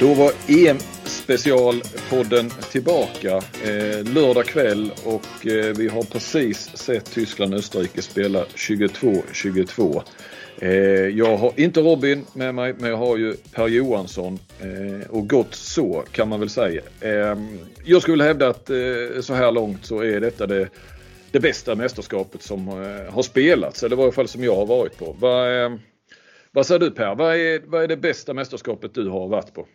Då var EM-specialpodden tillbaka eh, lördag kväll och eh, vi har precis sett Tyskland-Österrike spela 22-22. Eh, jag har inte Robin med mig men jag har ju Per Johansson eh, och gott så kan man väl säga. Eh, jag skulle hävda att eh, så här långt så är detta det, det bästa mästerskapet som eh, har spelats eller i varje fall som jag har varit på. Vad, ehm, vad säger du Per? Vad är, vad är det bästa mästerskapet du har varit på?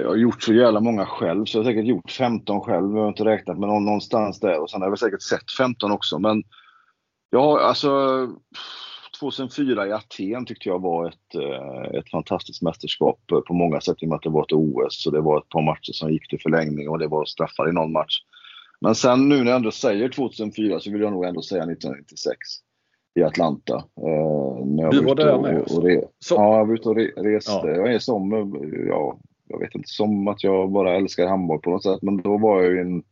Jag har gjort så jävla många själv, så jag har säkert gjort 15 själv. Jag har inte räknat med någonstans där. Och sen har jag säkert sett 15 också. Men ja, alltså 2004 i Aten tyckte jag var ett, eh, ett fantastiskt mästerskap på många sätt i och med att det var ett OS. Så det var ett par matcher som gick till förlängning och det var straffar i någon match. Men sen nu när jag ändå säger 2004 så vill jag nog ändå säga 1996 i Atlanta. Eh, när jag du var där med? Och, och re- ja, jag var ute och re- reste. Ja. Jag är som, ja, jag vet inte, som att jag bara älskar handboll på något sätt. Men då var jag ju en,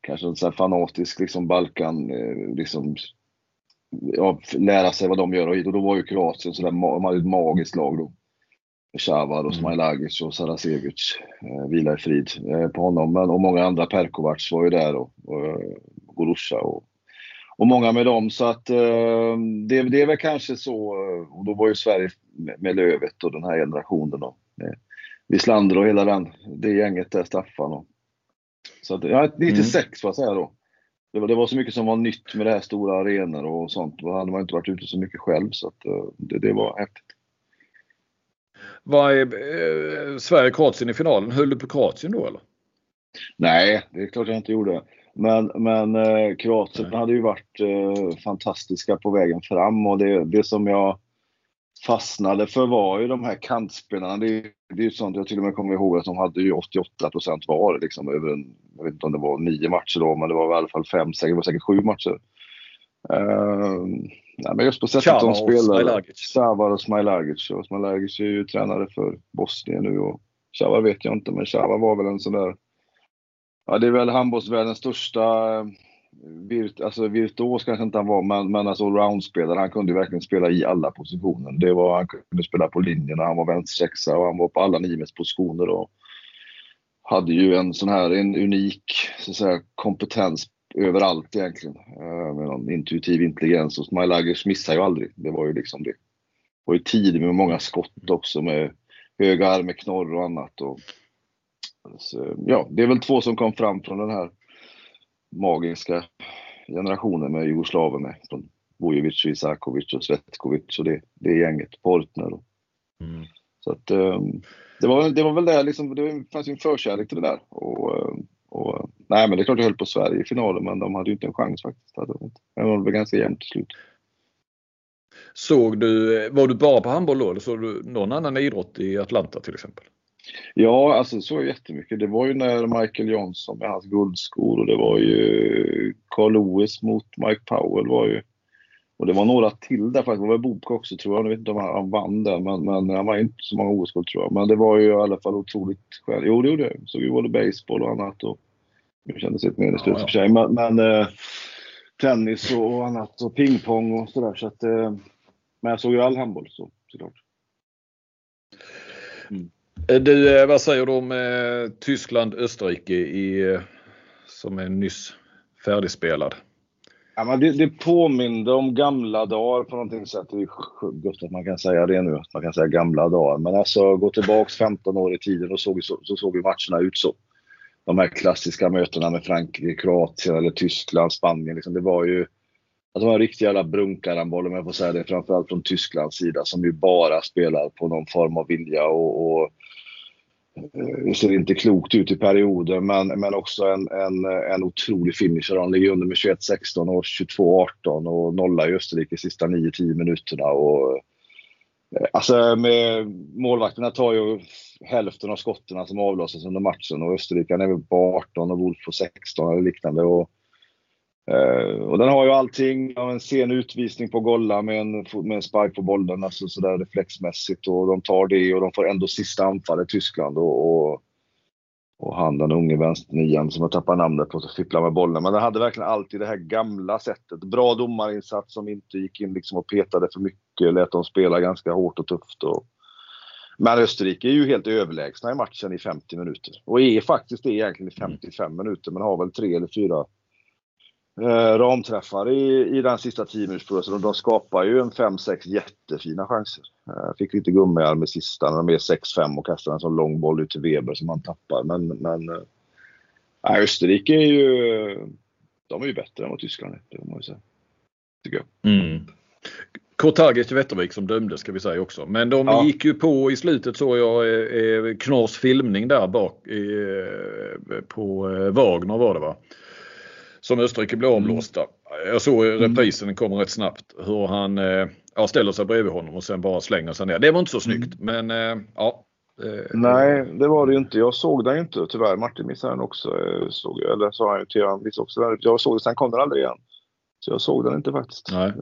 kanske en sån fanatisk liksom Balkan, eh, liksom, ja, lära sig vad de gör och då var ju Kroatien sådär, de hade ett magiskt lag då. Shavar och mm. Smailagic och Sarasevic, eh, vila i frid eh, på honom. Men, och många andra, Perkovac var ju där och, och eh, Gorusha och, och många med dem. Så att eh, det, det är väl kanske så, och då var ju Sverige med, med Lövet och den här generationen. Och, med, Wislander och hela den, det gänget där, Staffan. Och, så att, ja, 96 mm. får jag säga då. Det var, det var så mycket som var nytt med det här stora arenor och sånt. Då hade man inte varit ute så mycket själv så att, eh, det, det var häftigt. Vad är eh, Sverige-Kroatien i finalen? Höll du på Kroatien då eller? Nej, det är klart jag inte gjorde. Men, men eh, Kroatien hade ju varit eh, fantastiska på vägen fram och det, det som jag fastnade för var ju de här kantspelarna. Det, det är ju sånt jag till och med kommer ihåg att de hade ju 88 procent var liksom över en, jag vet inte om det var nio matcher då, men det var i alla fall fem, säkert, det var säkert sju matcher. Uh, nej, men just på sättet Chava de spelar. Savar och Smailagic. Och Smailagic är ju tränare för Bosnien nu och Chava vet jag inte, men Chava var väl en sån där Ja, det är väl handbollsvärldens största virt, alltså virtuos kanske inte han var, men, men alltså allroundspelare. Han kunde verkligen spela i alla positioner. Det var, han kunde spela på linjerna, han var vänstersexa och han var på alla nio positioner. Och hade ju en sån här en unik så att säga, kompetens överallt egentligen. Eh, med någon intuitiv intelligens. Och Smilagers missar ju aldrig. Det var ju liksom det. Det var ju tidig med många skott också med höga armar, knorr och annat. Och, så, ja, det är väl två som kom fram från den här magiska generationen med jugoslaver med. Från Vujovic, Isakovic och Svetkovic och det, det gänget. Portner. Och, mm. Så att um, det, var, det var väl det liksom, det fanns ju en förkärlek till det där. Och, ehm, och, nej men det är klart jag höll på Sverige i finalen men de hade ju inte en chans faktiskt. Det var väl ganska jämnt till slut. Såg du, var du bara på handboll då eller såg du någon annan idrott i Atlanta till exempel? Ja, alltså så jättemycket. Det var ju när Michael Johnson med hans guldskor och det var ju Carl Lewis mot Mike Powell var ju och det var några till där faktiskt. Det var Bobka också tror jag. Jag vet inte om han vann där men, men han var inte så många OS-guld tror jag. Men det var ju i alla fall otroligt skönt. Jo det gjorde det. Så vi både baseball och annat och det kändes lite meningslöst ja, ja. för sig. Men, men eh, tennis och annat och pingpong och sådär. Så att, eh, men jag såg ju all handboll så, såklart. Mm. Eh, du, eh, vad säger du om eh, Tyskland-Österrike i, eh, som är nyss färdigspelad? Ja, men det, det påminde om gamla dagar på någonting sätt. Det är gott att man kan säga det nu, att man kan säga gamla dagar. Men alltså gå tillbaks 15 år i tiden och såg, så, så såg ju matcherna ut så. De här klassiska mötena med Frankrike, Kroatien eller Tyskland, Spanien. Liksom, det var ju alltså, att det var en riktig jävla brunkarhandboll om jag får säga det. Framförallt från Tysklands sida som ju bara spelar på någon form av vilja och, och Eh, det ser inte klokt ut i perioder, men, men också en, en, en otrolig finisher. Han ligger under med 21-16 och 22-18 och nollar i Österrike sista 9-10 minuterna. Och, eh, alltså med, målvakterna tar ju hälften av skotten som avlossas under matchen och Österrike är väl på 18 och Wolf på 16 eller liknande. Och, Eh, och den har ju allting, av en sen utvisning på Golla med en, med en spark på bollen, alltså sådär reflexmässigt. Och de tar det och de får ändå sista anfallet Tyskland. Och, och, och han den unge vänsternian som jag tappar namnet på, fipplar med bollen. Men den hade verkligen alltid det här gamla sättet. Bra domarinsats som inte gick in liksom och petade för mycket, lät dem spela ganska hårt och tufft. Och, Men Österrike är ju helt överlägsna i matchen i 50 minuter. Och är faktiskt det egentligen i 55 minuter men har väl tre eller fyra eh, ramträffar i, i den sista 10 minutersprocessen. De skapar ju en 5-6 jättefina chanser. Eh, fick lite gummiarm i sista när de är 6-5 och kastar en sån lång boll ut till Weber som man tappar. Men, men eh, Österrike är ju, de är ju bättre än vad Tyskland är. Det må man ju säga. Tycker jag. Mm. Till Vättervik som dömde ska vi säga också. Men de ja. gick ju på i slutet såg jag eh, Knas filmning där bak eh, på eh, Wagner var det va? Som Österrike blev omlåsta. Jag såg mm. reprisen, den kommer rätt snabbt. Hur han eh, ja, ställer sig bredvid honom och sen bara slänger sig ner. Det var inte så snyggt mm. men eh, ja. Nej det var det ju inte. Jag såg den inte tyvärr. Martin missade den också. Eh, såg, eller sa han ju till honom också. Jag såg det, sen kom den aldrig igen. Så jag såg den inte faktiskt. Nej.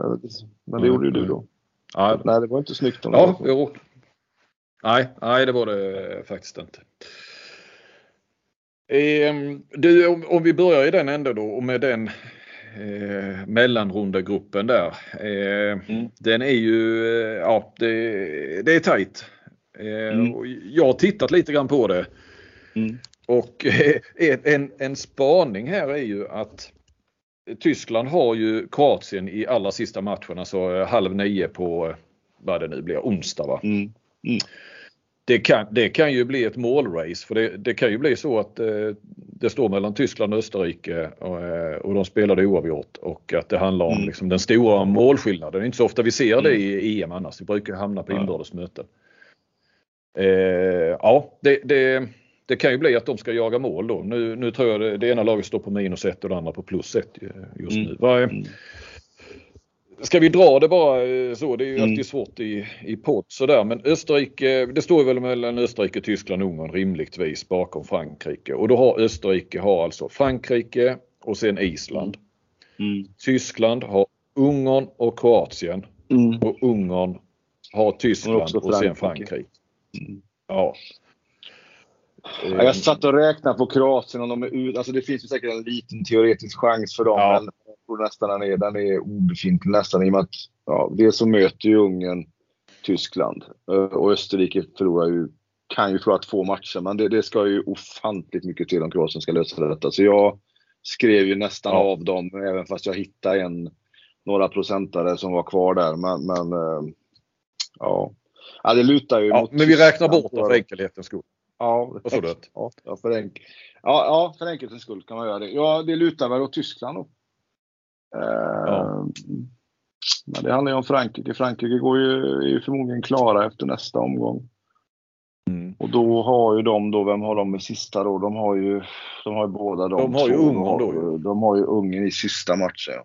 Men det gjorde ju du då. Ja. Nej, det var inte snyggt. ja, jo. Nej, nej, det var det faktiskt inte. Eh, du, om, om, vi börjar i den änden då och med den eh, mellanrundegruppen där. Eh, mm. Den är ju, eh, ja det, det är tajt. Eh, mm. Jag har tittat lite grann på det. Mm. Och eh, en, en spaning här är ju att Tyskland har ju Kroatien i allra sista matchen, alltså halv nio på vad det nu blir, onsdag va? Mm. Mm. Det, kan, det kan ju bli ett målrace för det, det kan ju bli så att eh, det står mellan Tyskland och Österrike och, eh, och de spelade oavgjort och att det handlar om mm. liksom, den stora målskillnaden. Det är inte så ofta vi ser det mm. i EM annars. Vi brukar hamna på inbördes möten. Eh, ja, det, det det kan ju bli att de ska jaga mål då. Nu, nu tror jag det, det ena laget står på minus ett och det andra på plus ett just nu. Mm. mm. Ska vi dra det bara eh, så? Det är ju mm. alltid svårt i, i podd sådär. Men Österrike, det står väl mellan Österrike, Tyskland och Ungern rimligtvis bakom Frankrike. Och då har Österrike har alltså Frankrike och sen Island. Mm. mm. Tyskland har Ungern och Kroatien. Mm. Och Ungern har Tyskland och, och sen Frankrike. Ja. Ja, jag satt och räknade på Kroatien om de är ut. Alltså det finns ju säkert en liten teoretisk chans för dem. Ja. Tror nästan den är, den är obefintlig nästan i och med att ja, dels så möter ju Ungern Tyskland eh, och Österrike förlorar ju, kan ju förlora två matcher. Men det, det ska ju ofantligt mycket till om Kroatien ska lösa detta. Så jag skrev ju nästan ja. av dem även fast jag hittade en, några procentare som var kvar där. Men, men eh, ja. ja, det lutar ju ja, mot Men vi räknar bort det för enkelhetens skull. Ja, Vad sa du? Ja, för, enk ja, ja, för enkelhetens skull kan man göra det. Ja, det lutar väl åt Tyskland då. Ja. Men det handlar ju om Frankrike. Frankrike går ju, är ju förmodligen klara efter nästa omgång. Mm. Och då har ju de då, vem har de med sista då? De har ju, de har ju båda de De har ju Ungern då ju. De har ju Ungern i sista matchen.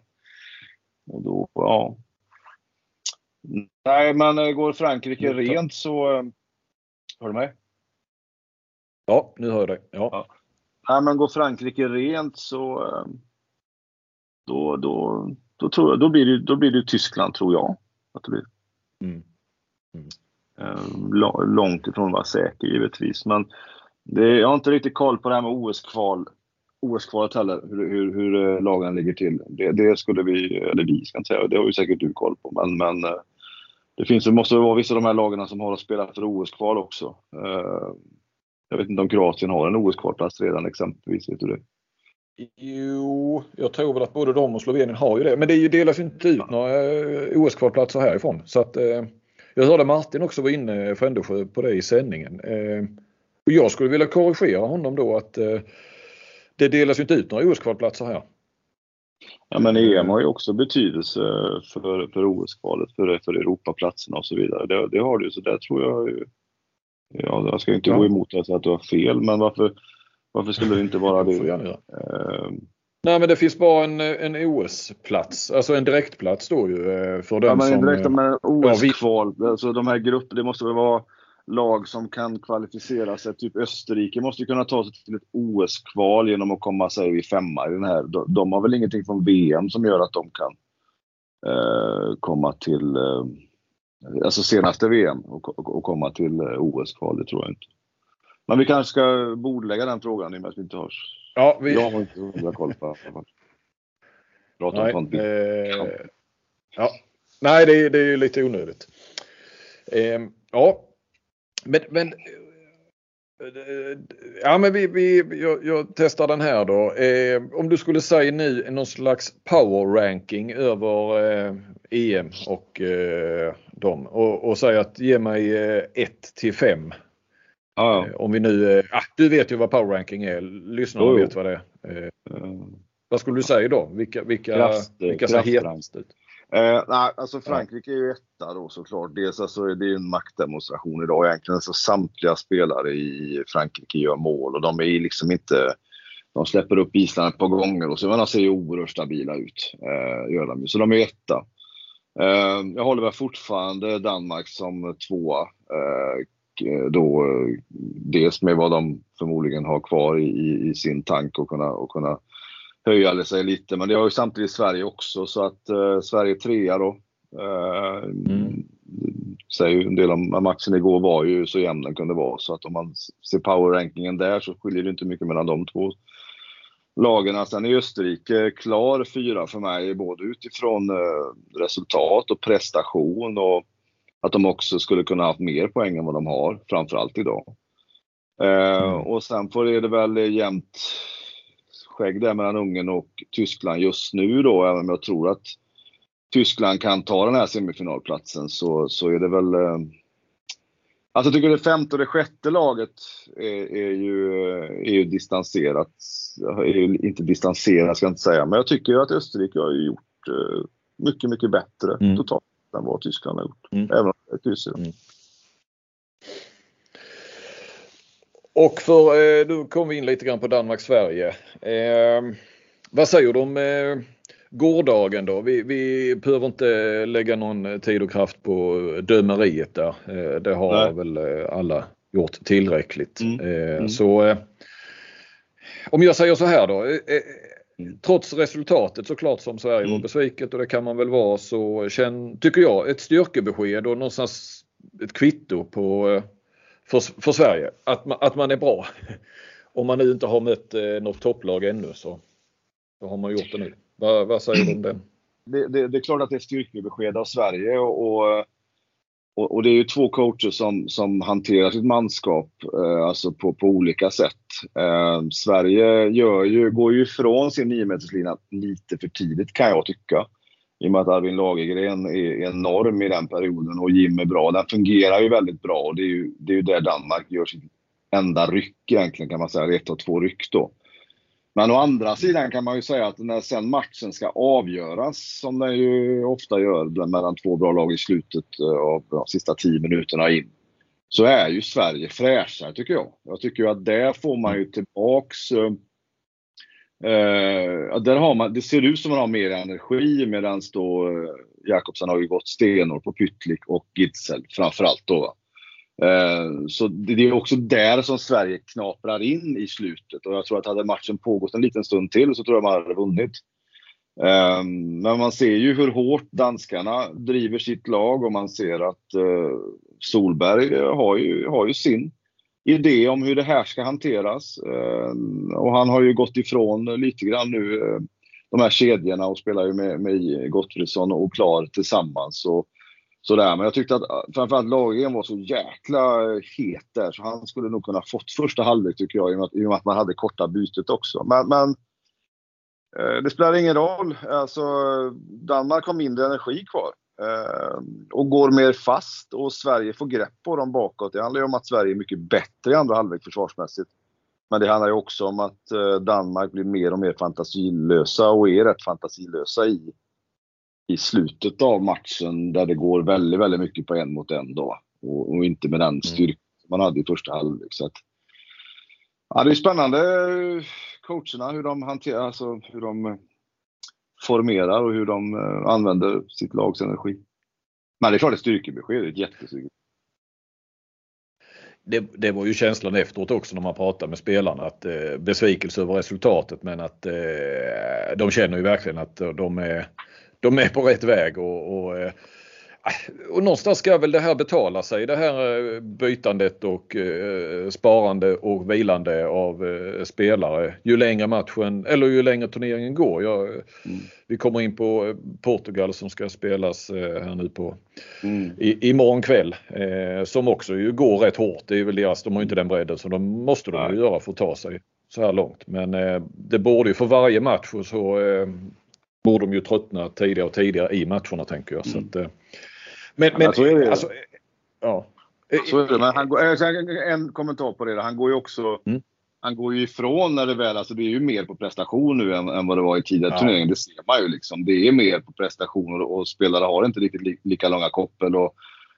Och då, ja. Nej, men eh, går Frankrike rent så... Eh, hör du mig? Ja, nu hör jag dig. Ja. Ja. Nej, men går Frankrike rent så eh, då, då, då, tror jag, då, blir det, då blir det Tyskland, tror jag. Att det blir. Mm. Mm. Eh, långt ifrån att vara säker givetvis. Men det, jag har inte riktigt koll på det här med OS-kval. OS-kvalet heller, hur, hur, hur eh, lagen ligger till. Det, det, skulle vi, eller vi ska inte säga, det har ju säkert du koll på. Men, men det finns, det måste vara vissa av de här lagen som har att spela för OS-kval också. Jag vet inte om Kroatien har en OS-kvalplats redan exempelvis. Vet du det? Jo, jag tror väl att både de och Slovenien har ju det. Men det ju, delas ju inte ut några eh, OS-kvalplatser härifrån. Så att, eh, jag hörde Martin också var inne, Frändesjö, på det i sändningen. Eh, och jag skulle vilja korrigera honom då att eh, det delas ju inte ut några OS-kvalplatser här. Ja men EM har ju också betydelse för, för OS-kvalet, för, för Europaplatserna och så vidare. Det, det har det ju, så där tror jag Ja, jag ska inte ja. gå emot att säga att du har fel, men varför, varför skulle det inte vara det? Uh, Nej men det finns bara en, en OS-plats, alltså en direktplats då ju eh, för den ja, men som... Direkt, men OS-kval, ja, vi... alltså de här grupperna, det måste väl vara lag som kan kvalificera sig. Typ Österrike måste kunna ta sig till ett OS-kval genom att komma sig i femma i den här. De, de, har väl ingenting från VM som gör att de kan eh, komma till eh, alltså senaste VM och, och komma till eh, OS-kval, det tror jag inte. Men vi kanske ska bordlägga den frågan i och med att vi inte har... Ja, vi... Jag har inte hundra koll på Prata Nej, om eh... ja. Nej, det, det är ju lite onödigt. Eh, ja, Men, men Ja men vi, vi, jag, jag testar den här då. Eh, om du skulle säga nu någon slags power ranking över eh, EM och eh, dem och, och säga att ge mig 1 eh, till 5. Ja. Eh, om vi nu, eh, ah, du vet ju vad power ranking är, lyssnarna vet vad det är. Vad skulle du säga då? Vilka, vilka, Kraft, vilka ser hetast ut? Eh, nej, alltså Frankrike är ju etta då såklart. Dels alltså, det är en maktdemonstration idag egentligen. Alltså, samtliga spelare i Frankrike gör mål och de är liksom inte... De släpper upp Island ett par gånger och så men de ser ju oerhört stabila ut. Eh, gör de. Så de är etta. Eh, jag håller väl fortfarande Danmark som tvåa. Eh, då, dels med vad de förmodligen har kvar i, i sin tank och kunna, och kunna höja sig lite. Men det har ju samtidigt Sverige också så att eh, Sverige trea då. Eh, mm. Säger en del om matchen igår var ju så jämn den kunde vara så att om man ser powerrankingen där så skiljer det inte mycket mellan de två lagen. Sen är Österrike klar fyra för mig både utifrån eh, resultat och prestation och att de också skulle kunna haft mer poäng än vad de har, framförallt idag. Eh, mm. Och sen får det väl jämnt skägg där mellan Ungern och Tyskland just nu då, även om jag tror att Tyskland kan ta den här semifinalplatsen så, så är det väl... Eh, alltså jag tycker det femte och det sjätte laget är, är, ju, är ju distanserat. Är ju inte distanserat ska jag inte säga, men jag tycker ju att Österrike har gjort eh, mycket, mycket bättre mm. totalt än vad Tyskland har gjort. Mm. Även om det är kryss mm. Och för, eh, nu kom vi in lite grann på Danmark-Sverige. Eh, vad säger du om eh, gårdagen då? Vi, vi behöver inte lägga någon tid och kraft på dömeriet där. Eh, det har Nej. väl eh, alla gjort tillräckligt. Mm. Eh, mm. Så om jag säger så här då. Mm. Trots resultatet såklart som Sverige mm. var besviket och det kan man väl vara så känn, tycker jag ett styrkebesked och någonstans ett kvitto på för, för Sverige. Att man, att man är bra. Om man nu inte har mött eh, något topplag ännu så, så har man gjort det nu. Va, vad säger du om det? Det, det? det, är klart att det är styrkebesked av Sverige och, och, och, det är ju två coacher som, som hanterar sitt manskap eh, alltså på, på olika sätt. Eh, Sverige gör ju, går ju ifrån sin 9 meterslina lite för tidigt kan jag tycka i och med att Arvin Lagergren är enorm i den perioden och Jim är bra. Den fungerar ju väldigt bra och det är ju, det är ju där Danmark gör sitt enda ryck egentligen kan man säga, ett av två ryck då. Men å andra sidan kan man ju säga att när sen matchen ska avgöras, som den ju ofta gör mellan två bra lag i slutet eh, av de sista tio minuterna in, så är ju Sverige fräschare tycker jag. Jag tycker ju att där får man ju tillbaks eh, eh där har man, det ser ut som man har mer energi medan då eh, Jakobsen har ju gått stenor på Pytlik och Gidsel framförallt då. Eh, så det, det är också där som Sverige knaprar in i slutet och jag tror att hade matchen pågått en liten stund till så tror jag man hade vunnit. Eh, men man ser ju hur hårt danskarna driver sitt lag och man ser att eh, Solberg eh, har ju, har ju sin idé om hur det här ska hanteras. Eh, och han har ju gått ifrån lite grann nu eh, de här kedjorna och spelar ju med, med Gottfridsson och Klar tillsammans. Och, sådär. Men jag tyckte att framförallt Lagergren var så jäkla het där så han skulle nog kunna fått första halvlek tycker jag i och med att, och med att man hade korta bytet också. Men, men det spelar ingen roll. Alltså, Danmark har mindre energi kvar. Eh, och går mer fast och Sverige får grepp på dem bakåt. Det handlar ju om att Sverige är mycket bättre i andra halvlek försvarsmässigt. Men det handlar ju också om att eh, Danmark blir mer och mer fantasilösa och är rätt fantasilösa i, i slutet av matchen där det går väldigt, väldigt mycket på en mot en då. Och, och inte med den mm. styrka man hade i första halvlek. Så att, ja, det är spännande coacherna hur de hanterar, alltså hur de formerar och hur de eh, använder sitt lags energi. Men det är klart ett styrkebesked, ett jättestyrkebesked. Det, det, var ju känslan efteråt också när man pratade med spelarna att eh, besvikelse över resultatet men att eh, de känner ju verkligen att de är, de är på rätt väg och, och eh, och någonstans ska väl det här betala sig det här eh, bytandet och eh, sparande och vilande av eh, spelare ju längre matchen eller ju längre turneringen går. Jag, mm. Vi kommer in på eh, Portugal som ska spelas eh, här nu på mm. i, imorgon kväll eh, som också ju går rätt hårt. Det är väl deras, de har inte den bredden som de måste de göra för att ta sig så här långt. Men det borde ju för varje match och så borde de ju tröttna tidigare och tidigare i matcherna tänker jag. Så mm. att, men, men, är det. Alltså, ja. Så är det. Men han går, eh, en kommentar på det. Han går ju också mm. Han går ju ifrån när det väl, alltså det är ju mer på prestation nu än, än vad det var i tidigare ja. turneringar. Det ser man ju liksom. Det är mer på prestation och, och spelare har inte riktigt li, lika långa koppel och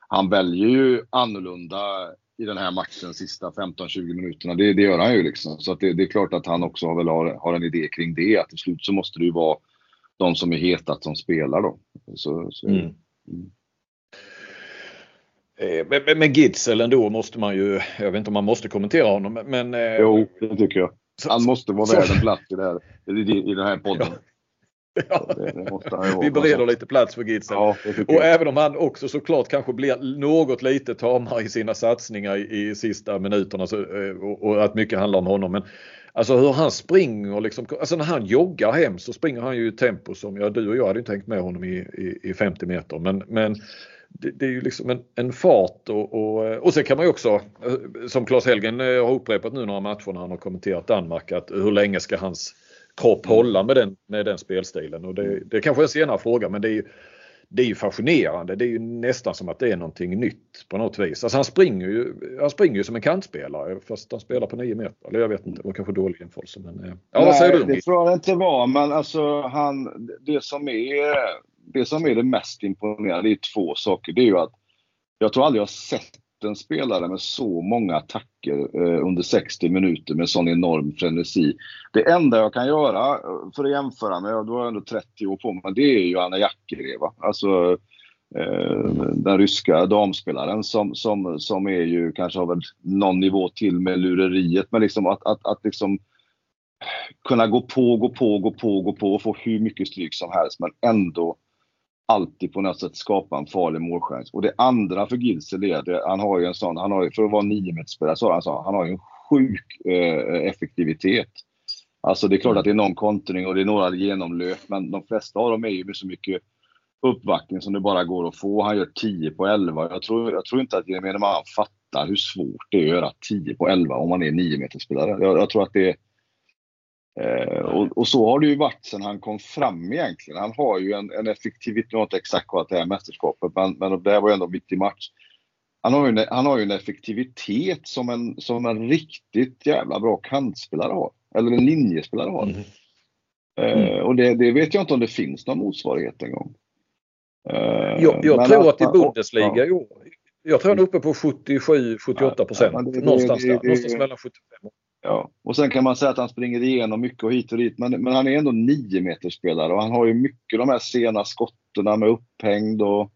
han väljer ju annorlunda i den här matchen sista 15-20 minuterna. Det, det, gör han ju liksom. Så det, det, är klart att han också har, väl har, har en idé kring det. Att till slut så måste det ju vara de som är hetast som spelar då. Så, så mm. Mm. Eh, men, men Gitzel ändå måste man ju, jag vet inte om man måste kommentera honom men... Eh, jo, det tycker jag. Han måste vara värd en plats i, det här, i, i den här podden. Ja. Ja. Vi bereder lite plats för Gitzel. Ja, och även om han också såklart kanske blir något lite tamare i sina satsningar i, i sista minuterna så, eh, och, och, att mycket handlar om honom. Men Alltså hur han springer liksom, alltså när han joggar hem så springer han ju i tempo som, ja du och jag hade inte tänkt med honom i, i, i 50 meter men, men det, det, är ju liksom en, en fart och, och, och sen kan man ju också, eh, som Claes Helgen eh, har upprepat nu några matcher när han har kommenterat Danmark, att hur länge ska hans kropp hålla med den, med den spelstilen? Och det, det är kanske en senare fråga men det är ju det är ju fascinerande. Det är ju nästan som att det är någonting nytt på något vis. Alltså han springer ju, han springer ju som en kantspelare fast han spelar på 9 meter. Eller jag vet inte, det var kanske dålig jämförelse. Men, eh, ja, vad säger du? Det tror jag inte var, men alltså han, det som är det som är det mest imponerande är två saker. Det är ju att jag tror aldrig jag har sett en spelare med så många attacker eh, under 60 minuter med sån enorm frenesi. Det enda jag kan göra eh, för att jämföra med, då har jag ändå 30 år på mig, det är ju Anna Jackereva. Alltså eh, den ryska damspelaren som, som, som är ju kanske har väl någon nivå till med lureriet. Men liksom att, att, att liksom kunna gå på, gå på, gå på, gå på och få hur mycket stryk som helst men ändå alltid på något sätt skapa en farlig målchans. Och det andra för Gilsel är att han har ju en sån, han har ju, för att vara niometersspelare så har han, så, han har ju en sjuk eh, effektivitet. Alltså det är klart att det är någon kontring och det är några genomlöp men de flesta av dem är ju med så mycket uppvaktning som det bara går att få. Han gör 10 på 11. Jag tror, jag tror inte att gemene man fattar hur svårt det är att göra 10 på 11 om man är 9 metersspelare. Jag, jag tror att det är Eh, och, och, så har det ju varit sedan han kom fram egentligen. Han har ju en, en effektivitet, nu har inte exakt vad det är mästerskapet, men, men det här var ju ändå en viktig match. Han har, ju en, han har ju en effektivitet som en, som en riktigt jävla bra kantspelare har. Eller en linjespelare har. Mm. Eh, och det, det, vet jag inte om det finns någon motsvarighet en gång. Eh, jag, jag tror att, att i Bundesliga ja. i år, jag tror han är uppe på 77-78 procent. Ja, någonstans det, någonstans mellan 75 och Ja, och sen kan man säga att han springer igenom mycket och hit och dit, men, men han är ändå 9 meters spelare och han har ju mycket de här sena skotten med upphängd och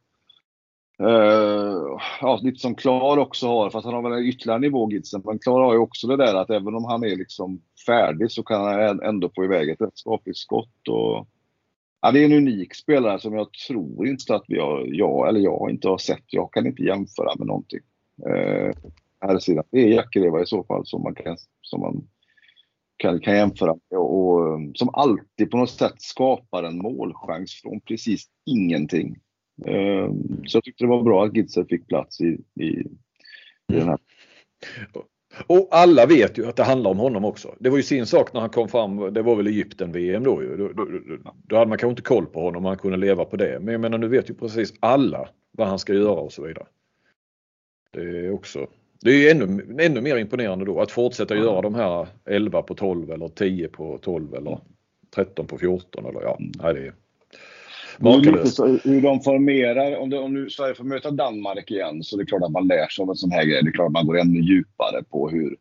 Uh, ja, lite som Klar också har, fast han har väl en ytterligare nivå Gidsen. Men Klar har ju också det där att även om han är liksom färdig så kan han ändå få iväg ett rätt skapligt skott. Och, ja, det är en unik spelare som jag tror inte att vi har, jag eller jag inte har sett. Jag kan inte jämföra med någonting. Uh, här sidan. Det är Jackereva i så fall som man kan, som man kan, kan jämföra med och, och som alltid på något sätt skapar en målchans från precis ingenting. Um, så jag tyckte det var bra att Gitzel fick plats i, i, i den här. Mm. Och alla vet ju att det handlar om honom också. Det var ju sin sak när han kom fram, det var väl Egypten-VM då ju. Då, då, då, hade man kanske inte koll på honom, man kunde leva på det. Men jag menar nu vet ju precis alla vad han ska göra och så vidare. Det är också det är ännu, ännu mer imponerande då att fortsätta mm. göra de här 11 på 12 eller 10 på 12 eller 13 på 14 eller ja, mm. nej, det är makalöst. Hur de formerar, om, det, om nu Sverige får möta Danmark igen så det är klart att man lär sig av en sån här grej. Det är klart att man går ännu djupare på hur,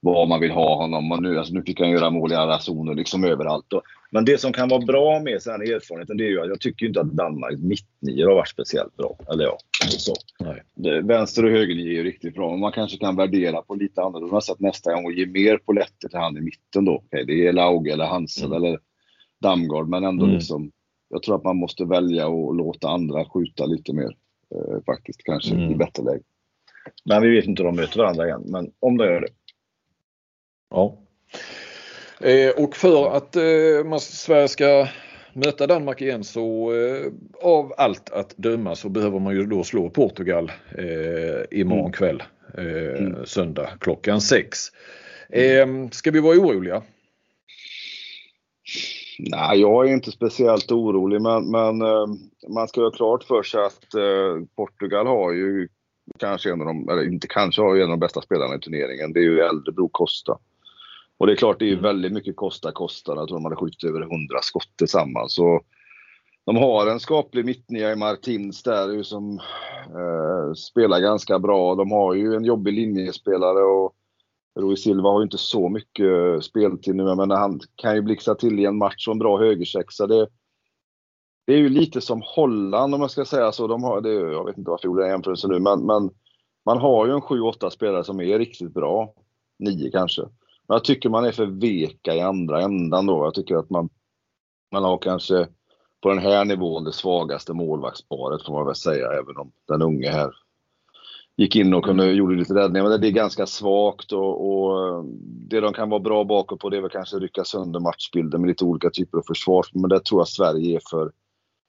vad man vill ha honom. Och nu, alltså nu fick han göra mål i alla zoner liksom överallt. Men det som kan vara bra med den här erfarenheten det är ju att jag tycker inte att Danmarks mittnior har varit speciellt bra. Eller ja, så. Det, vänster och högernior är ju riktigt bra. Men man kanske kan värdera på lite annorlunda sätt nästa gång och ge mer poletter till han i mitten då. Okay, det är Lauge eller Hansel mm. eller Damgård men ändå mm. liksom. Jag tror att man måste välja och låta andra skjuta lite mer. eh, faktiskt. Kanske mm. i bättre läge. Men vi vet inte om de möter varandra igen. Men om de gör det. Ja. Eh, och för att eh, Sverige ska möta Danmark igen så eh, av allt att döma så behöver man ju då slå Portugal eh, imorgon mm. kväll. Eh, mm. Söndag klockan 6. Eh, ska vi vara oroliga? Nej, jag är inte speciellt orolig men, men man ska ha klart för sig att Portugal har ju kanske en av de, eller inte kanske, har ju en av de bästa spelarna i turneringen. Det är ju äldre Bro Costa. Och det är klart, det är ju mm. väldigt mycket Costa Costa. Jag tror de hade skjutit över 100 skott tillsammans. Så de har en skaplig mittnia i Martins där som eh, spelar ganska bra. De har ju en jobbig linjespelare och Rui Silva har ju inte så mycket speltid nu, men han kan ju blixtra till i en match och en bra högersexa. Det, det är ju lite som Holland om jag ska säga så. De har, det, jag vet inte varför jag gjorde den jämförelsen nu, men, men man har ju en 7-8 spelare som är riktigt bra. Nio kanske. Men jag tycker man är för veka i andra ändan då. Jag tycker att man, man har kanske på den här nivån det svagaste målvaktsparet får man väl säga, även om den unge här gick in och kunde, gjorde lite räddningar. Men det är ganska svagt och, och, det de kan vara bra bakåt på det är väl kanske rycka sönder matchbilden med lite olika typer av försvar. Men det tror jag Sverige är för,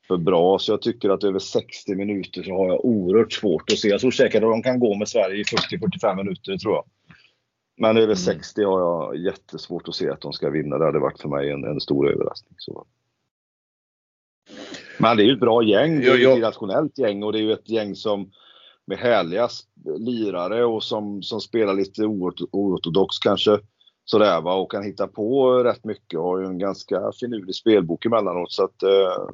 för bra. Så jag tycker att över 60 minuter så har jag oerhört svårt att se. Jag tror säkert att de kan gå med Sverige i 40-45 minuter, tror jag. Men över mm. 60 har jag jättesvårt att se att de ska vinna. Det hade varit för mig en, en stor överraskning. Så. Men det är ju ett bra gäng. Det är ju ett rationellt gäng och det är ju ett gäng som med härliga lirare och som, som spelar lite oortodox kanske. Sådär va och kan hitta på rätt mycket och har ju en ganska finurlig spelbok emellanåt. Så att, eh,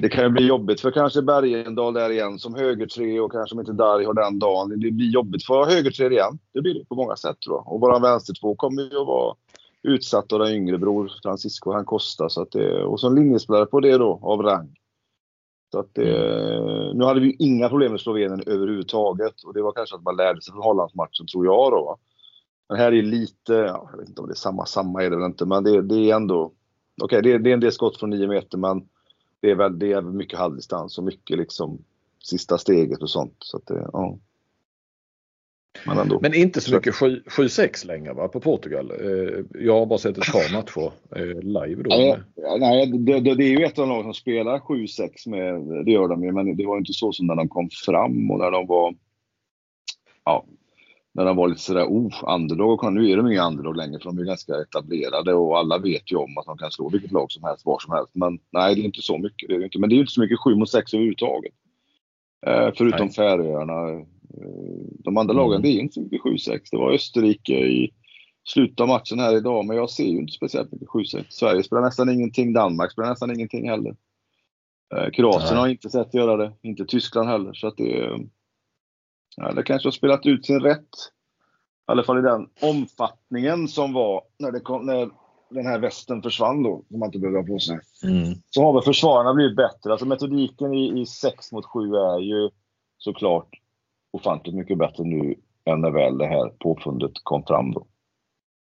det kan ju bli jobbigt för kanske Bergendal där igen som högertre och kanske om inte Darj har den dagen. Det blir jobbigt för högertre igen. Det blir det på många sätt tror jag. Och våran vänstertvå kommer ju att vara utsatt av den yngre bror Francisco han kostar. Så att det, och som linjespelare på det då av rang. Så att det, nu hade vi inga problem med Slovenien överhuvudtaget och det var kanske att man lärde sig från Hollandsmatchen tror jag då. Men här är lite, ja, jag vet inte om det är samma, samma är det väl inte, men det, det är ändå Okej, okay, det, det, är en del skott från 9 meter men det är väl det är mycket halvdistans och mycket liksom sista steget och sånt. Så att det, ja. Men, ändå. Men inte så mycket 7-6 längre va, på Portugal. Eh, jag har bara sett ett par matcher eh, live då. Nej, nej det, det, det, är ju ett av de som spelar 7-6 med, det gör de ju, men det var inte så som när de kom fram och när de var ja, när de var lite sådär, oh, underdog. Nu är de inga underdog längre för de är ganska etablerade och alla vet ju om att de kan slå vilket lag som helst, var som helst. Men nej, det är inte så mycket. Det är inte. Men det är inte så mycket 7 mot 6 överhuvudtaget. Eh, förutom Färöarna. Eh, de andra lagen, mm. det är inte så mycket 7-6. Det var Österrike i slutet av matchen här idag, men jag ser ju inte speciellt mycket 7-6. Sverige spelar nästan ingenting, Danmark spelar nästan ingenting heller. Eh, Kroatien har inte sett göra det, inte Tyskland heller. Så att det, Det kanske har spelat ut sin rätt. I alla fall i den omfattningen som var när, det kom, när den här västen försvann då, som man inte behövde ha på sig. Mm. Så har väl försvararna blivit bättre. Alltså metodiken i, i 6 mot 7 är ju såklart ofantligt mycket bättre nu än när väl det här påfundet kom fram då.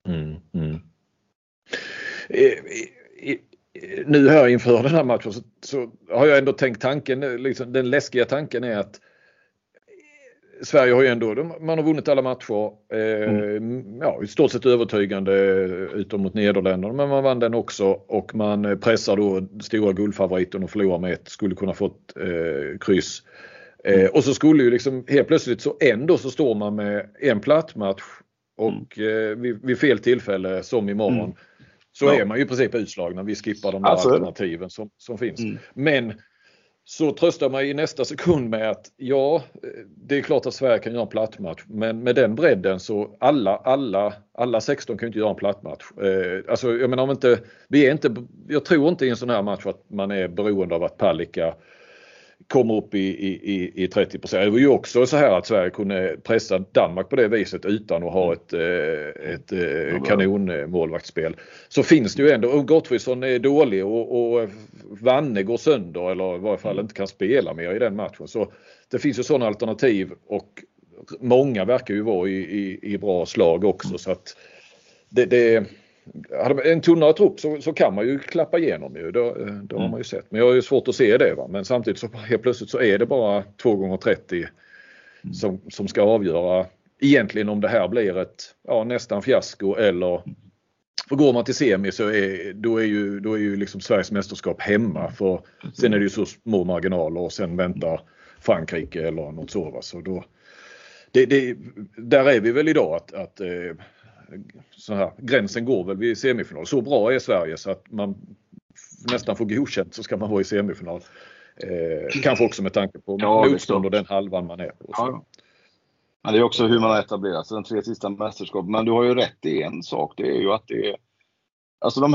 Mm, mm. nu här inför den här matchen så, så, har jag ändå tänkt tanken, liksom, den läskiga tanken är att Sverige har ju ändå, man har vunnit alla matcher. Eh, mm. ja, I stort sett övertygande utom mot Nederländerna men man vann den också och man pressar då stora guldfavoriten och förlorar med ett, skulle kunna fått eh, kryss. Eh, mm. och så skulle ju liksom helt plötsligt så ändå så står man med en platt match och mm. eh, vid, vid, fel tillfälle som imorgon mm. så ja. är man ju i princip utslagna. Vi skippar de där alltså, alternativen som, som finns. Mm. Men så tröstar man i nästa sekund med att ja, det är klart att Sverige kan göra en plattmatch men med den bredden så alla, alla, alla 16 kan inte göra en plattmatch. Eh, alltså jag menar om inte, vi är inte, jag tror inte i en sån här match att man är beroende av att Palicka kommer upp i, i, i 30% Det var ju också så här att Sverige kunde pressa Danmark på det viset utan att ha mm. ett, eh, ett, eh, kanonmålvaktsspel. Så finns det ju ändå, Gottfridsson är dålig och, och Vanne går sönder eller i varje fall mm. inte kan spela mer i den matchen. Så det finns ju sådana alternativ och många verkar ju vara i, i, i bra slag också så att det, det en tunnare trupp så, så kan man ju klappa igenom ju. Det, det mm. har man ju sett. Men jag har ju svårt att se det. Va? Men samtidigt så helt plötsligt så är det bara 2 gånger 30 mm. som, som ska avgöra egentligen om det här blir ett ja, nästan fiasko eller för går man till semi så är, då är ju, då är ju liksom Sveriges mästerskap hemma för sen är det ju så små marginaler och sen väntar Frankrike eller något så. Va? så då, det, det, där är vi väl idag att, att eh, så här, gränsen går väl vid semifinal. Så bra är Sverige så att man nästan får godkänt så ska man vara i semifinal. Eh, kanske också med tanke på ja, motstånd och den halvan man är på. Ja. Men det är också hur man har etablerat sig de tre sista mästerskapen. Men du har ju rätt i en sak. Det är ju att det är... Alltså de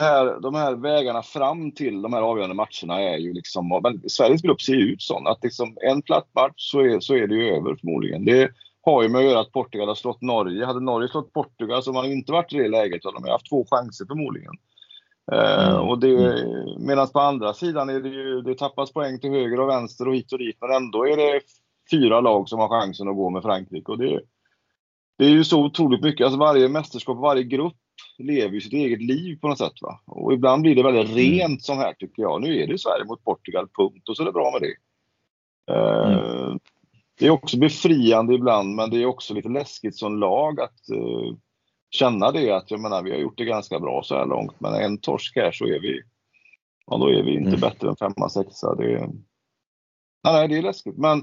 här, de här vägarna fram till de här avgörande matcherna är ju liksom... Men Sveriges grupp ser ju ut så att liksom en platt match så är, så är det ju över förmodligen. Det har ju med att göra att Portugal har slått Norge. Hade Norge slått Portugal så hade man inte varit i det läget. Så de har haft två chanser förmodligen. Eh, mm. och det, medan på andra sidan är det ju, det tappas poäng till höger och vänster och hit och dit. Men ändå är det fyra lag som har chansen att gå med Frankrike. Och det, det är ju så otroligt mycket. Alltså varje mästerskap, varje grupp lever ju sitt eget liv på något sätt. Va? Och ibland blir det väldigt mm. rent som här tycker jag. Nu är det Sverige mot Portugal, punkt. Och så är det bra med det. Uh, mm. Det är också befriande ibland, men det är också lite läskigt som lag att uh, känna det att jag menar, vi har gjort det ganska bra så här långt. Men en torsk här så är vi, ja, då är vi inte mm. bättre än femma, sexa. Det, nej, det är läskigt. Men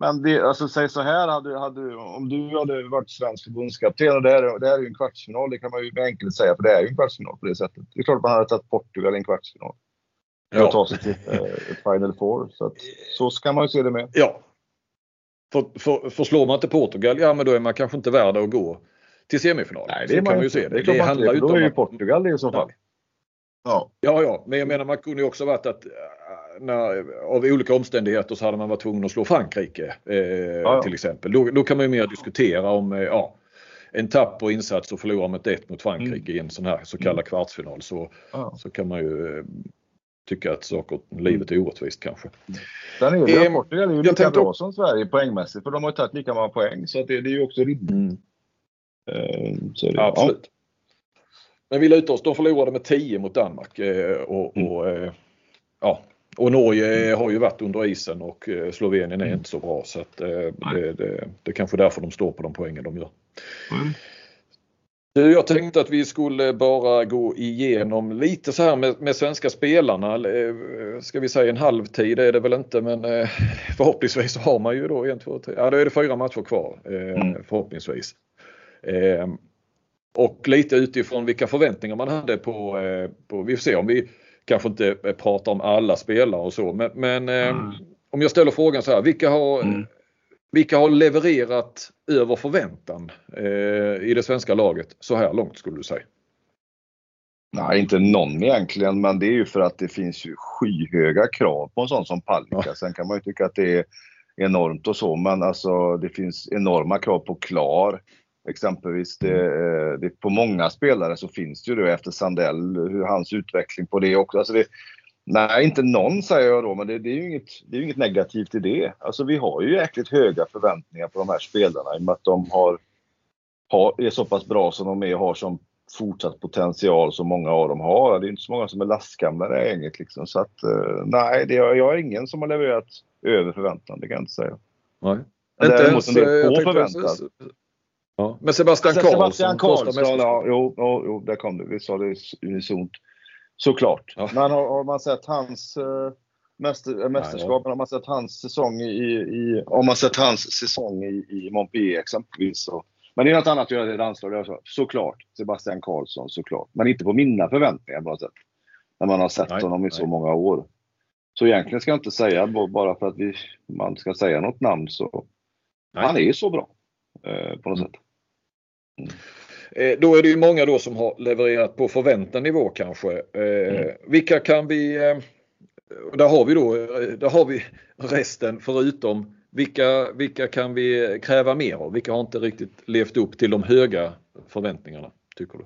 men det, alltså, säg så här, hade, hade, om du hade varit svensk förbundskapten och det här, det här är ju en kvartsfinal, det kan man ju enkelt säga, för det är ju en kvartsfinal på det sättet. Det är klart att man hade tagit Portugal i en kvartsfinal. För ja. att ta sig till eh, Final Four. Så, att, så ska man ju se det med. Ja. För, för, för slår man inte Portugal, ja men då är man kanske inte värd att gå till semifinal. Nej, det så kan man ju se. Det, det, det handlar ju inte om... Då är ju Portugal det i så fall. Ja. ja, ja, men jag menar man kunde ju också varit att när, av olika omständigheter så hade man varit tvungen att slå Frankrike eh, ja. till exempel. Då, då, kan man ju mer diskutera om eh, ja, en tapper insats och förlora med 1 mot Frankrike mm. i en sån här så kallad mm. kvartsfinal så, ja. så kan man ju eh, tycka att saker, livet är orättvist kanske. Sen är det, eh, Portugal är ju lika bra som Sverige poängmässigt för de har ju tagit lika många poäng så det, det, är ju också rimligt. Mm. Eh, det, Absolut. Ja. Men vi lutar oss, de förlorade med 10 mot Danmark eh, och, och mm. ja, och Norge mm. har ju varit under isen och eh, Slovenien är mm. inte så bra så att eh, det, det, det är kanske därför de står på de poängen de gör. Mm. Jag tänkte att vi skulle bara gå igenom lite så här med, med svenska spelarna. Eh, ska vi säga en halvtid är det väl inte men förhoppningsvis så har man ju då en, två, tre, ja då är det fyra matcher kvar mm. förhoppningsvis. Och lite utifrån vilka förväntningar man hade på, på vi får se om vi kanske inte pratar om alla spelare och så men, men eh, mm. om jag ställer frågan så här, vilka har, mm. Vilka har levererat över förväntan eh, i det svenska laget så här långt skulle du säga? Nej, inte någon egentligen, men det är ju för att det finns ju skyhöga krav på en sån som Palicka. Ja. Sen kan man ju tycka att det är enormt och så, men alltså det finns enorma krav på Klar. Exempelvis det, mm. eh, det, på många spelare så finns det ju då efter Sandell, hur hans utveckling på det också. Alltså det, nej, inte någon säger jag då, men det, det är ju inget, det är inget negativt i det. Alltså vi har ju jäkligt höga förväntningar på de här spelarna i och med att de har, har, är så pass bra som de är och har som fortsatt potential som många av dem har. Det är inte så många som är lastgamla i det här gänget liksom. Så att eh, nej, det, jag har ingen som har levererat över förväntan, det kan jag inte säga. Nej. Inte ens, en del på förväntan. Ja. Men Sebastian Karlsson. Sebastian Karlsson, ja, jo, jo, jo, där kom du. Vi sa det unisont. Såklart. Ja. Men har, har, man sett hans uh, mäster, äh, mästerskap, har man sett hans säsong i, i, har man sett hans säsong i, i Montpellier exempelvis så men det är något annat att göra det landslaget. Såklart. Sebastian Karlsson såklart. Men inte på mina förväntningar bara sett. När man har sett nej, honom i nej. så många år. Så egentligen ska jag inte säga bara för att vi, man ska säga något namn så. Nej. Han är så bra. Eh, på något mm. sätt. Eh, då är det ju många då som har levererat på förväntad nivå kanske. Eh, mm. Vilka kan vi, eh, där har vi då, där har vi resten förutom vilka, vilka kan vi kräva mer av? Vilka har inte riktigt levt upp till de höga förväntningarna tycker du?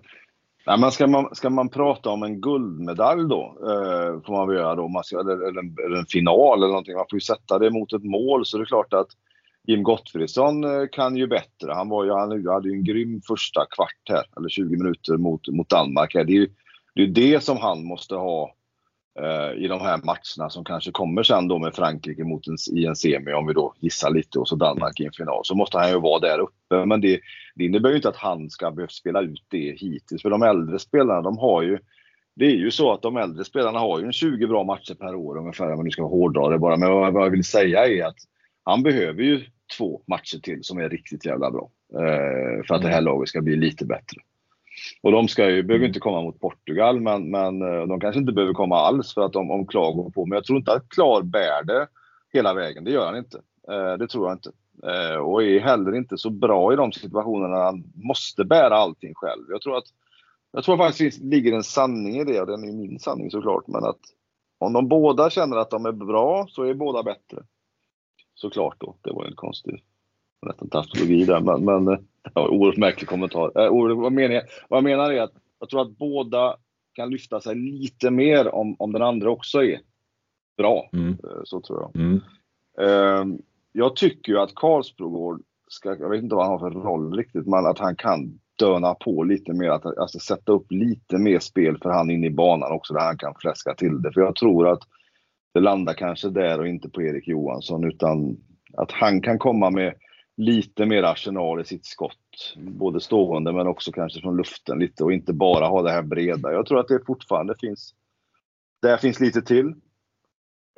Nej, men ska, man, ska man prata om en guldmedalj då, eh, får man väl göra då, man ska, eller, eller, en, eller, en, final eller någonting. Man får ju sätta det mot ett mål så det är klart att Jim Gottfridsson eh, kan ju bättre. Han, var ju, han hade ju en grym första kvart här, eller 20 minuter mot, mot Danmark. Här. Det är ju det, är det som han måste ha eh, i de här matcherna som kanske kommer sen då med Frankrike mot en, i en semi, om vi då gissar lite, och så Danmark i en final. Så måste han ju vara där uppe. Men det, det innebär ju inte att han ska behöva spela ut det hittills. För de äldre spelarna, de har ju det är ju så att de äldre spelarna har ju en 20 bra matcher per år ungefär, om man nu ska hårdra det bara. Men vad jag vill säga är att han behöver ju två matcher till som är riktigt jävla bra. Eh, för att det här laget ska bli lite bättre. Och de ska ju, behöver inte komma mot Portugal, men, men eh, de kanske inte behöver komma alls för att de, om Klar går på. Men jag tror inte att Klar bär det hela vägen. Det gör han inte. Eh, det tror jag inte. Eh, och är heller inte så bra i de situationerna han måste bära allting själv. Jag tror att jag tror faktiskt det ligger en sanning i det och den är min sanning såklart. Men att om de båda känner att de är bra så är båda bättre. Såklart då. Det var en konstig nästan tautologi där men, men ja, oerhört märklig kommentar. Äh, vad, menar jag, vad jag menar är att jag tror att båda kan lyfta sig lite mer om, om den andra också är bra. Mm. Eh, så tror jag. Mm. Uh, jag tycker ju att Karlsbrogård ska, jag vet inte vad han har för roll riktigt, men att han kan döna på lite mer, att alltså, sätta upp lite mer spel för han in i banan också där han kan fläska till det. För jag tror att det landar kanske där och inte på Erik Johansson utan att han kan komma med lite mer arsenal i sitt skott. Både stående men också kanske från luften lite och inte bara ha det här breda. Jag tror att det fortfarande finns, där finns lite till.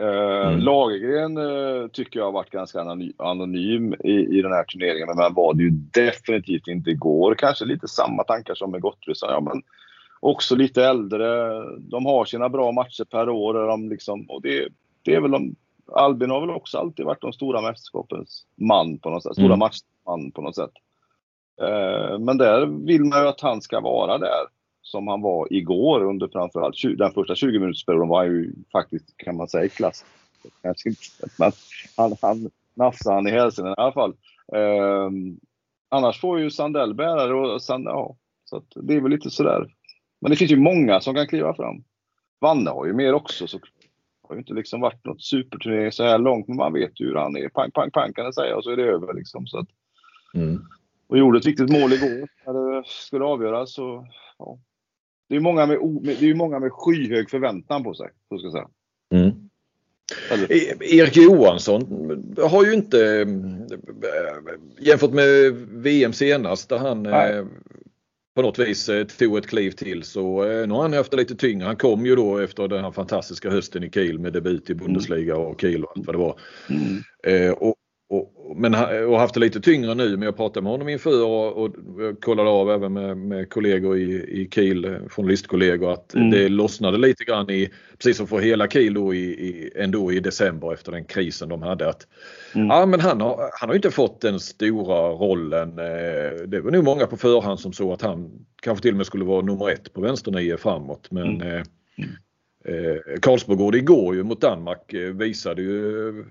Uh, mm. Lagergren uh, tycker jag har varit ganska anonym i, i den här turneringen, men var det ju definitivt inte igår. Kanske lite samma tankar som med Gottfridsson, ja, men också lite äldre. De har sina bra matcher per år. De liksom, och det, det är väl de, Albin har väl också alltid varit de stora mästerskapens man på något sätt. Stora mm. matchman på något sätt. Uh, men där vill man ju att han ska vara där som han var igår under framförallt den första 20 minutersperioden var han ju faktiskt, kan man säga, klass. Kanske inte, men han, han nafsade han i hälsen i alla fall. Um, annars får ju Sandell bära det och Sand, ja, så det är väl lite sådär. Men det finns ju många som kan kliva fram. Vanne har ju mer också så har ju inte liksom varit något superturnering så här långt men man vet ju hur han är. Pang, pang, pang kan jag säga och så är det över liksom. Så att, mm. Och gjorde ett viktigt mål igår när det skulle avgöras. Så, ja, det är många med, det är många med skyhög förväntan på sig. Så ska jag säga. Mm. E- Erik Johansson har ju inte eh, jämfört med VM senast där han Nej. Eh, på något vis eh, tog ett kliv till så nu har han haft det lite tyngre. Han kom ju då efter den här fantastiska hösten i Kiel med debut i Bundesliga och Kiel och allt vad det var. Mm. Och, och, men, och haft det lite tyngre nu men jag pratade med honom inför och, och kollade av även med, med kollegor i, i Kiel, eh, journalistkollegor att mm. det lossnade lite grann i, precis som för hela Kiel då i, i, ändå i december efter den krisen de hade. Att, mm. ja, men han har, han har inte fått den stora rollen. Eh, det var nog många på förhand som såg att han kanske till och med skulle vara nummer ett på vänsternio framåt men mm. Eh, mm. Karlsborgård igår ju mot Danmark eh, visade ju, eh,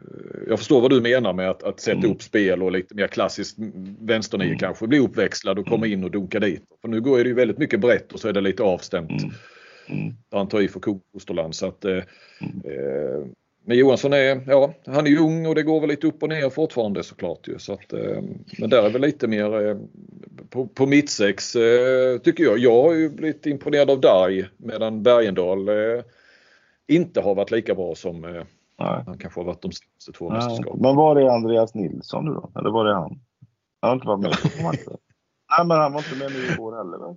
jag förstår vad du menar med att, att sätta mm. upp spel och lite mer klassiskt vänsternio mm. kanske, bli uppväxlad och komma mm. in och dunka dit. För nu går det ju väldigt mycket brett och så är det lite avstämt. Mm. Mm. Han tar i för Kosterland så att eh, mm. eh, men Johansson är, ja, han är ung och det går väl lite upp och ner fortfarande såklart ju. Så att, eh, men där är väl lite mer eh, på, på mittsex eh, tycker jag. Jag har ju blivit imponerad av Darj medan Bergendal inte har varit lika bra som eh, han kanske har varit de senaste två mästerskapen. Men var är Andreas Nilsson nu då? Eller var är han? Han har inte varit med på matchen. Nej, men han var inte med nu igår heller väl?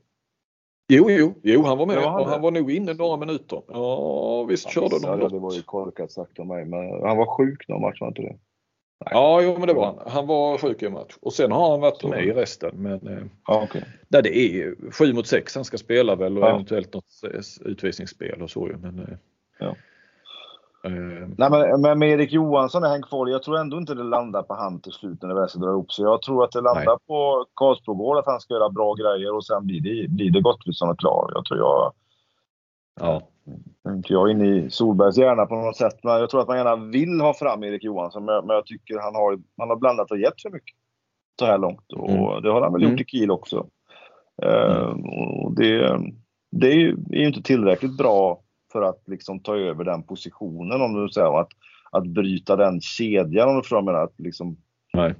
Jo, jo, jo, han var med ja, han och han var nog inne några minuter. Ja, visst han körde de något. Det var ju korkat sagt av mig, men han var sjuk någon match, var inte det? Nej. Ja, jo, men det var han. Han var sjuk i en match och sen har han varit med i resten. Men eh, ja, okay. där det är 7 mot 6 han ska spela väl och ja. eventuellt något utvisningsspel och så ju. Men, eh, Ja. Uh, Nej, men, men med Erik Johansson är han kvar. Jag tror ändå inte det landar på han till slut när det väl ska dra ihop sig. Jag tror att det landar nej. på Karlsbrogård att han ska göra bra grejer och sen blir det, blir det Gottfridsson och klar. Jag tror jag... Ja. Inte jag inne i Solbergs hjärna på något sätt, men jag tror att man gärna vill ha fram Erik Johansson. Men, men jag tycker han har, han har blandat och gett för mycket så här långt. Och mm. det har han väl gjort mm. i Kiel också. Uh, och det, det är ju inte tillräckligt bra för att liksom ta över den positionen om du säger att, att bryta den kedjan om du förstår vad jag menar. Att liksom, Nej.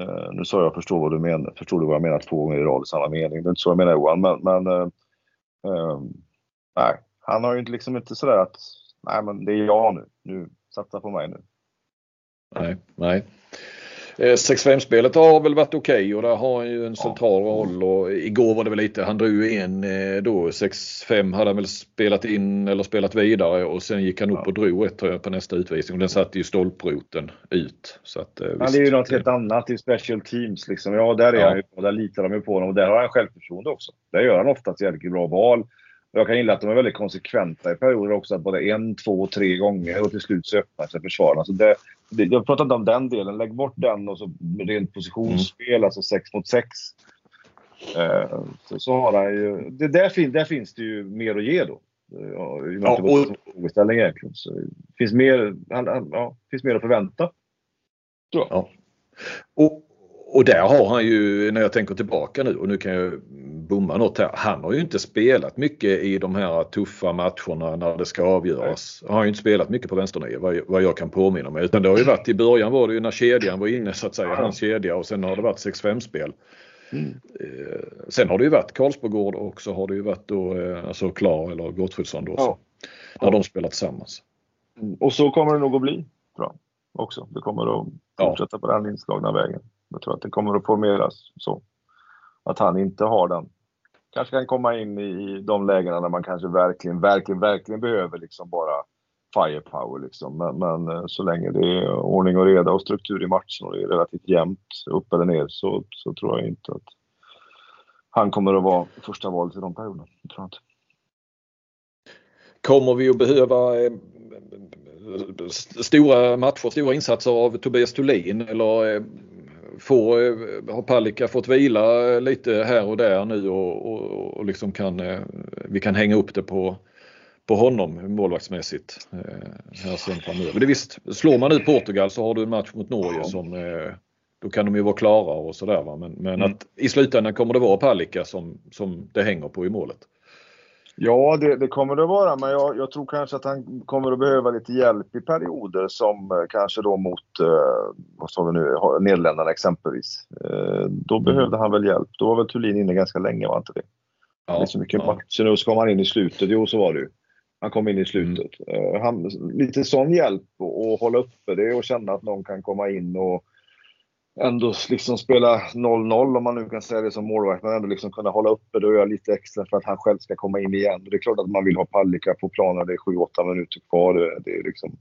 Uh, nu sa jag förstår vad du menar, förstår du vad jag menar två gånger i rad i samma mening. Det är inte så jag menar Johan, men, men uh, uh, nej, han har ju liksom inte sådär att nej men det är jag nu, nu satsa på mig nu. Nej, nej. 6-5-spelet eh, har väl varit okej okay och där har han ju en central roll och igår var det väl lite, han drog ju en eh, då 6-5 hade han väl spelat in eller spelat vidare och sen gick han upp och drog ett på nästa utvisning och den satte ju stolproten ut. Så att, eh, han är ju något helt annat i special teams liksom. Ja, där är ja. han ju och där litar de ju på honom och där har han självförtroende också. Där gör han oftast jävligt bra val. Jag kan gilla att de är väldigt konsekventa i perioder också. Både en, två, tre gånger och till slut så öppnar sig försvararna. Så det, det, jag pratar inte om den delen. Lägg bort den och så rent positionsspel, mm. alltså 6 mot 6. Eh, så, så har han ju... Det, där, fin, där finns det ju mer att ge då. Ja, ja, och, frågeställning egentligen. Så det finns mer, ja, finns mer att förvänta. Ja. Och, och där har han ju, när jag tänker tillbaka nu och nu kan jag bomma något här. Han har ju inte spelat mycket i de här tuffa matcherna när det ska avgöras. Han har ju inte spelat mycket på vänsternio vad, vad jag kan påminna mig. Utan det har ju varit i början var det ju när kedjan var inne så att säga, hans kedja och sen har det varit 6-5 spel. Mm. Eh, sen har det ju varit Karlsbogård och så har det ju varit då eh, alltså Klar eller Gottfridsson då. Ja. När ja. de spelar tillsammans. Mm. Och så kommer det nog att bli. Bra. Också. Det kommer att fortsätta ja. på den inslagna vägen. Jag tror att det kommer att formeras så. Att han inte har den. Kanske kan komma in i de lägena när man kanske verkligen, verkligen, verkligen behöver liksom bara firepower liksom. Men, men eh, så länge det är ordning och reda och struktur i matchen och det är relativt jämnt upp eller ner så, så tror jag inte att han kommer att vara första valet i de perioderna. tror jag inte. Kommer vi att behöva eh, stora matcher, stora insatser av Tobias Thulin eller eh, eh, får, eh, har Palicka fått vila lite här och där nu och, och, och liksom kan, eh, vi kan hänga upp det på, på honom målvaktsmässigt eh, här sen framöver. Det visst, slår man ut Portugal så har du en match mot Norge som då kan de ju vara klara och sådär. Men, men mm. att i slutändan kommer det vara Palicka som, som det hänger på i målet. Ja, det, det, kommer det vara, men jag, jag, tror kanske att han kommer att behöva lite hjälp i perioder som eh, kanske då mot, eh, vad sa vi nu, Nederländerna exempelvis. Eh, då mm. behövde han väl hjälp. Då var väl Thulin inne ganska länge, var inte det? Ja, det är så mycket ja. matcher nu, så kom han in i slutet. Jo, så var det ju. Han kom in i slutet. Mm. Han, lite sån hjälp att hålla uppe det och känna att någon kan komma in och ändå liksom spela 0-0 om man nu kan säga det som målvakt, men ändå liksom kunna hålla uppe det och göra lite extra för att han själv ska komma in igen. Det är klart att man vill ha Palicka på planen, det är 7-8 minuter kvar. Det, är liksom,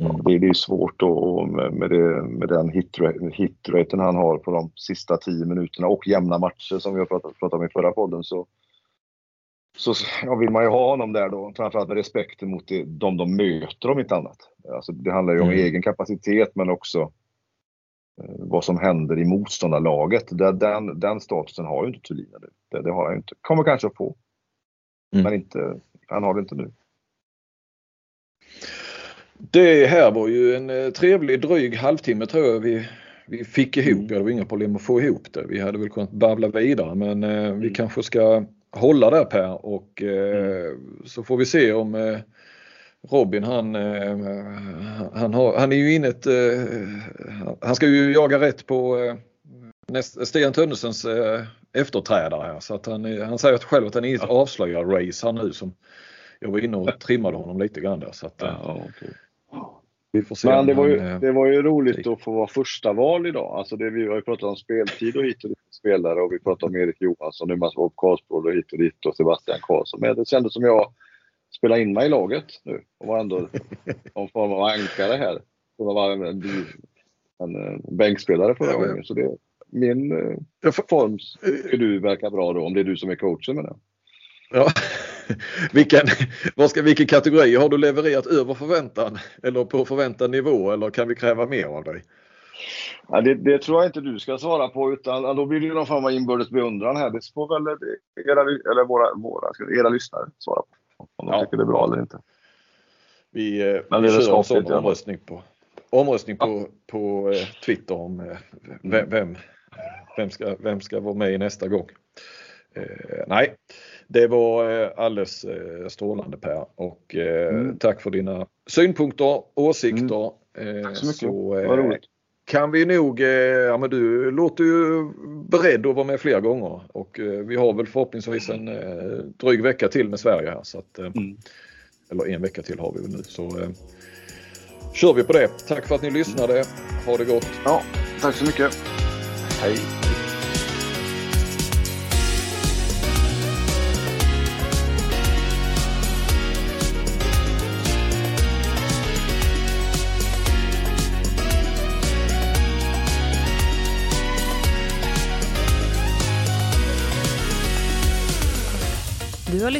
mm. det, det, är svårt då med, det, med den hitraten han har på de sista 10 minuterna och jämna matcher som vi har pratat, pratat om i förra podden. Så, så ja, vill man ju ha honom där då, framförallt med respekt mot det, de de möter om inte annat. Alltså, det handlar ju om mm. egen kapacitet men också vad som händer i motståndarlaget. Den, den statusen har ju inte Thulin nu. Det, det, har han inte. Kommer kanske att få. Mm. Men inte, han har det inte nu. Det här var ju en eh, trevlig dryg halvtimme tror jag vi, vi fick ihop. Mm. Det var inga problem att få ihop det. Vi hade väl kunnat babbla vidare men eh, vi mm. kanske ska hålla där Per och eh, mm. så får vi se om eh, Robin han, eh, han, har, han är ju inne ett, eh, han ska ju jaga rätt på eh, Stian Tönnesens efterträdare här så att han, han säger själv att han är i ett avslöjar-race här nu som jag var inne och trimmade honom lite grann där. Så att, ja, okay. Vi får se Men det var, ju, det var ju roligt att få vara första val idag. Alltså det, vi har ju pratat om speltid och hit och dit spelare och vi pratar om Erik Johansson, nu Mats Karlsborg och hit och dit och Sebastian Karlsson. Men det kändes som jag spela in mig i laget nu och var ändå någon form av ankare här. Som var en, en, bänkspelare förra gången. Så det, min eh, form tycker du verkar bra då, om det är du som är coachen med det. Ja. vilken, vad ska, vilken kategori har du levererat över förväntan? Eller på förväntad nivå eller kan vi kräva mer av dig? Ja, det, det, tror jag inte du ska svara på utan då blir det någon form av inbördes beundran här. Det får väl era, eller våra, våra, era lyssnare svara på. Om de ja. tycker det är bra eller inte. Vi, eh, Men vi kör en sån omröstning på, omröstning på, ja. på eh, Twitter om eh, vem, vem, vem, ska, vem ska vara med nästa gång. Eh, nej, det var eh, alldeles eh, strålande Per och eh, mm. tack för dina synpunkter, åsikter. Mm. Tack så mycket, så, vad roligt. Kan vi nog, eh, ja men du låter ju beredd att vara med fler gånger och eh, vi har väl förhoppningsvis en eh, dryg vecka till med Sverige här. Så att, mm. Eller en vecka till har vi väl nu. Så kör vi på det. Tack för att ni lyssnade. Ha det gott. Ja, tack så mycket. Hej.